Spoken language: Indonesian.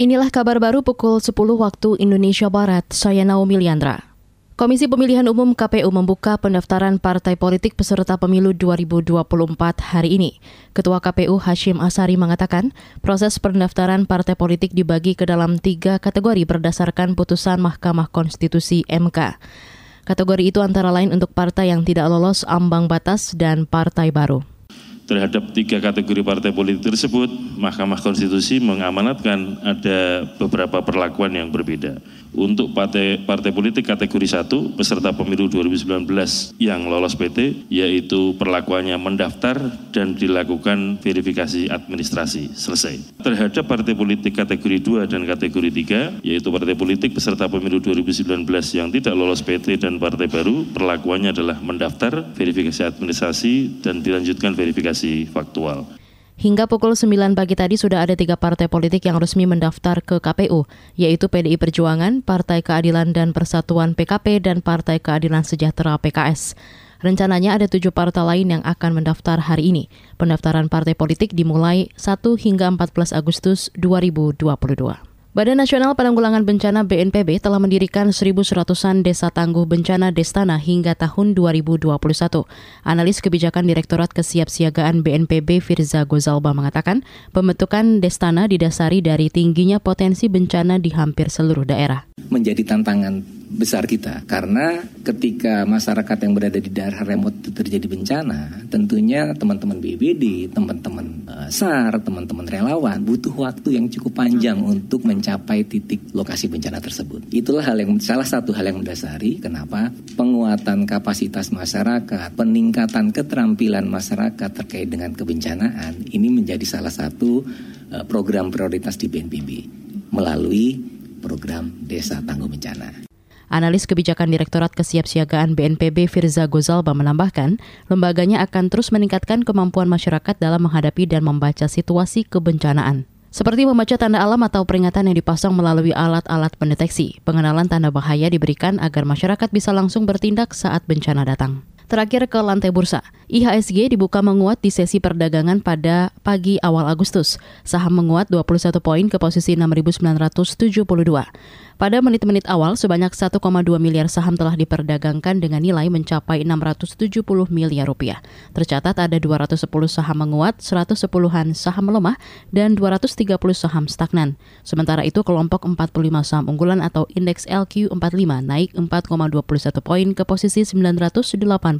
Inilah kabar baru pukul 10 waktu Indonesia Barat. Saya Naomi Liandra. Komisi Pemilihan Umum KPU membuka pendaftaran partai politik peserta pemilu 2024 hari ini. Ketua KPU Hashim Asari mengatakan, proses pendaftaran partai politik dibagi ke dalam tiga kategori berdasarkan putusan Mahkamah Konstitusi MK. Kategori itu antara lain untuk partai yang tidak lolos ambang batas dan partai baru. Terhadap tiga kategori partai politik tersebut, Mahkamah Konstitusi mengamanatkan ada beberapa perlakuan yang berbeda. Untuk partai, partai politik kategori 1 peserta pemilu 2019 yang lolos PT, yaitu perlakuannya mendaftar dan dilakukan verifikasi administrasi. Selesai. Terhadap partai politik kategori 2 dan kategori 3, yaitu partai politik peserta pemilu 2019 yang tidak lolos PT dan partai baru, perlakuannya adalah mendaftar, verifikasi administrasi, dan dilanjutkan verifikasi faktual. Hingga pukul 9 pagi tadi sudah ada tiga partai politik yang resmi mendaftar ke KPU, yaitu PDI Perjuangan, Partai Keadilan dan Persatuan PKP, dan Partai Keadilan Sejahtera PKS. Rencananya ada tujuh partai lain yang akan mendaftar hari ini. Pendaftaran partai politik dimulai 1 hingga 14 Agustus 2022. Badan Nasional Penanggulangan Bencana BNPB telah mendirikan 1.100-an desa tangguh bencana Destana hingga tahun 2021. Analis kebijakan Direktorat Kesiapsiagaan BNPB Firza Gozalba mengatakan, pembentukan Destana didasari dari tingginya potensi bencana di hampir seluruh daerah. Menjadi tantangan besar kita karena ketika masyarakat yang berada di daerah remote itu terjadi bencana, tentunya teman-teman BBD, teman-teman uh, SAR, teman-teman relawan butuh waktu yang cukup panjang untuk mencapai titik lokasi bencana tersebut. Itulah hal yang salah satu hal yang mendasari kenapa penguatan kapasitas masyarakat, peningkatan keterampilan masyarakat terkait dengan kebencanaan ini menjadi salah satu uh, program prioritas di BNPB melalui program Desa Tangguh Bencana. Analis kebijakan Direktorat Kesiapsiagaan BNPB Firza Gozalba menambahkan, lembaganya akan terus meningkatkan kemampuan masyarakat dalam menghadapi dan membaca situasi kebencanaan. Seperti membaca tanda alam atau peringatan yang dipasang melalui alat-alat pendeteksi, pengenalan tanda bahaya diberikan agar masyarakat bisa langsung bertindak saat bencana datang. Terakhir ke lantai bursa. IHSG dibuka menguat di sesi perdagangan pada pagi awal Agustus. Saham menguat 21 poin ke posisi 6.972. Pada menit-menit awal, sebanyak 1,2 miliar saham telah diperdagangkan dengan nilai mencapai 670 miliar rupiah. Tercatat ada 210 saham menguat, 110-an saham melemah, dan 230 saham stagnan. Sementara itu, kelompok 45 saham unggulan atau indeks LQ45 naik 4,21 poin ke posisi 982.